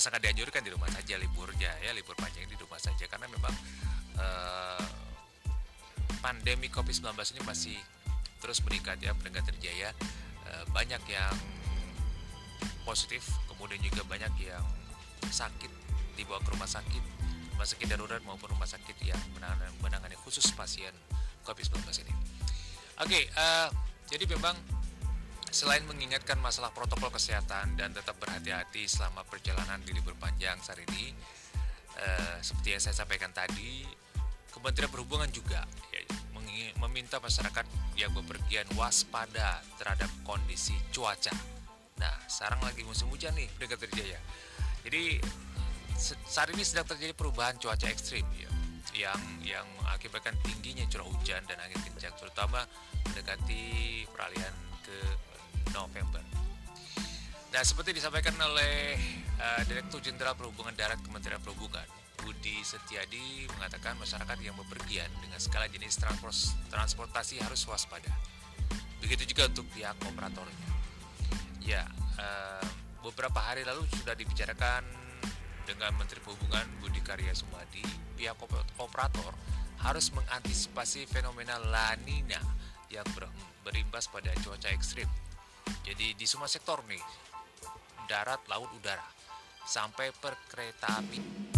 sangat dianjurkan di rumah saja liburnya ya libur panjang di rumah saja karena memang uh, pandemi COVID-19 ini masih terus meningkat ya pendengar terjaya uh, banyak yang positif kemudian juga banyak yang sakit dibawa ke rumah sakit rumah sakit darurat maupun rumah sakit yang menangani, menangani khusus pasien COVID-19 ini. Oke, okay, uh, jadi memang Selain mengingatkan masalah protokol kesehatan dan tetap berhati-hati selama perjalanan di libur panjang saat ini, eh, seperti yang saya sampaikan tadi, Kementerian Perhubungan juga ya, meminta masyarakat yang bepergian waspada terhadap kondisi cuaca. Nah, sekarang lagi musim hujan nih, dekat terjaya. Jadi saat ini sedang terjadi perubahan cuaca ekstrim ya, yang yang mengakibatkan tingginya curah hujan dan angin kencang, terutama mendekati peralihan ke November. Nah, seperti disampaikan oleh uh, Direktur Jenderal Perhubungan Darat Kementerian Perhubungan, Budi Setiadi mengatakan masyarakat yang bepergian dengan skala jenis transportasi harus waspada. Begitu juga untuk pihak operatornya. Ya, uh, beberapa hari lalu sudah dibicarakan dengan Menteri Perhubungan Budi Karya Sumadi, pihak operator harus mengantisipasi fenomena La Nina yang berimbas pada cuaca ekstrim jadi di semua sektor nih, darat, laut, udara, sampai per kereta api.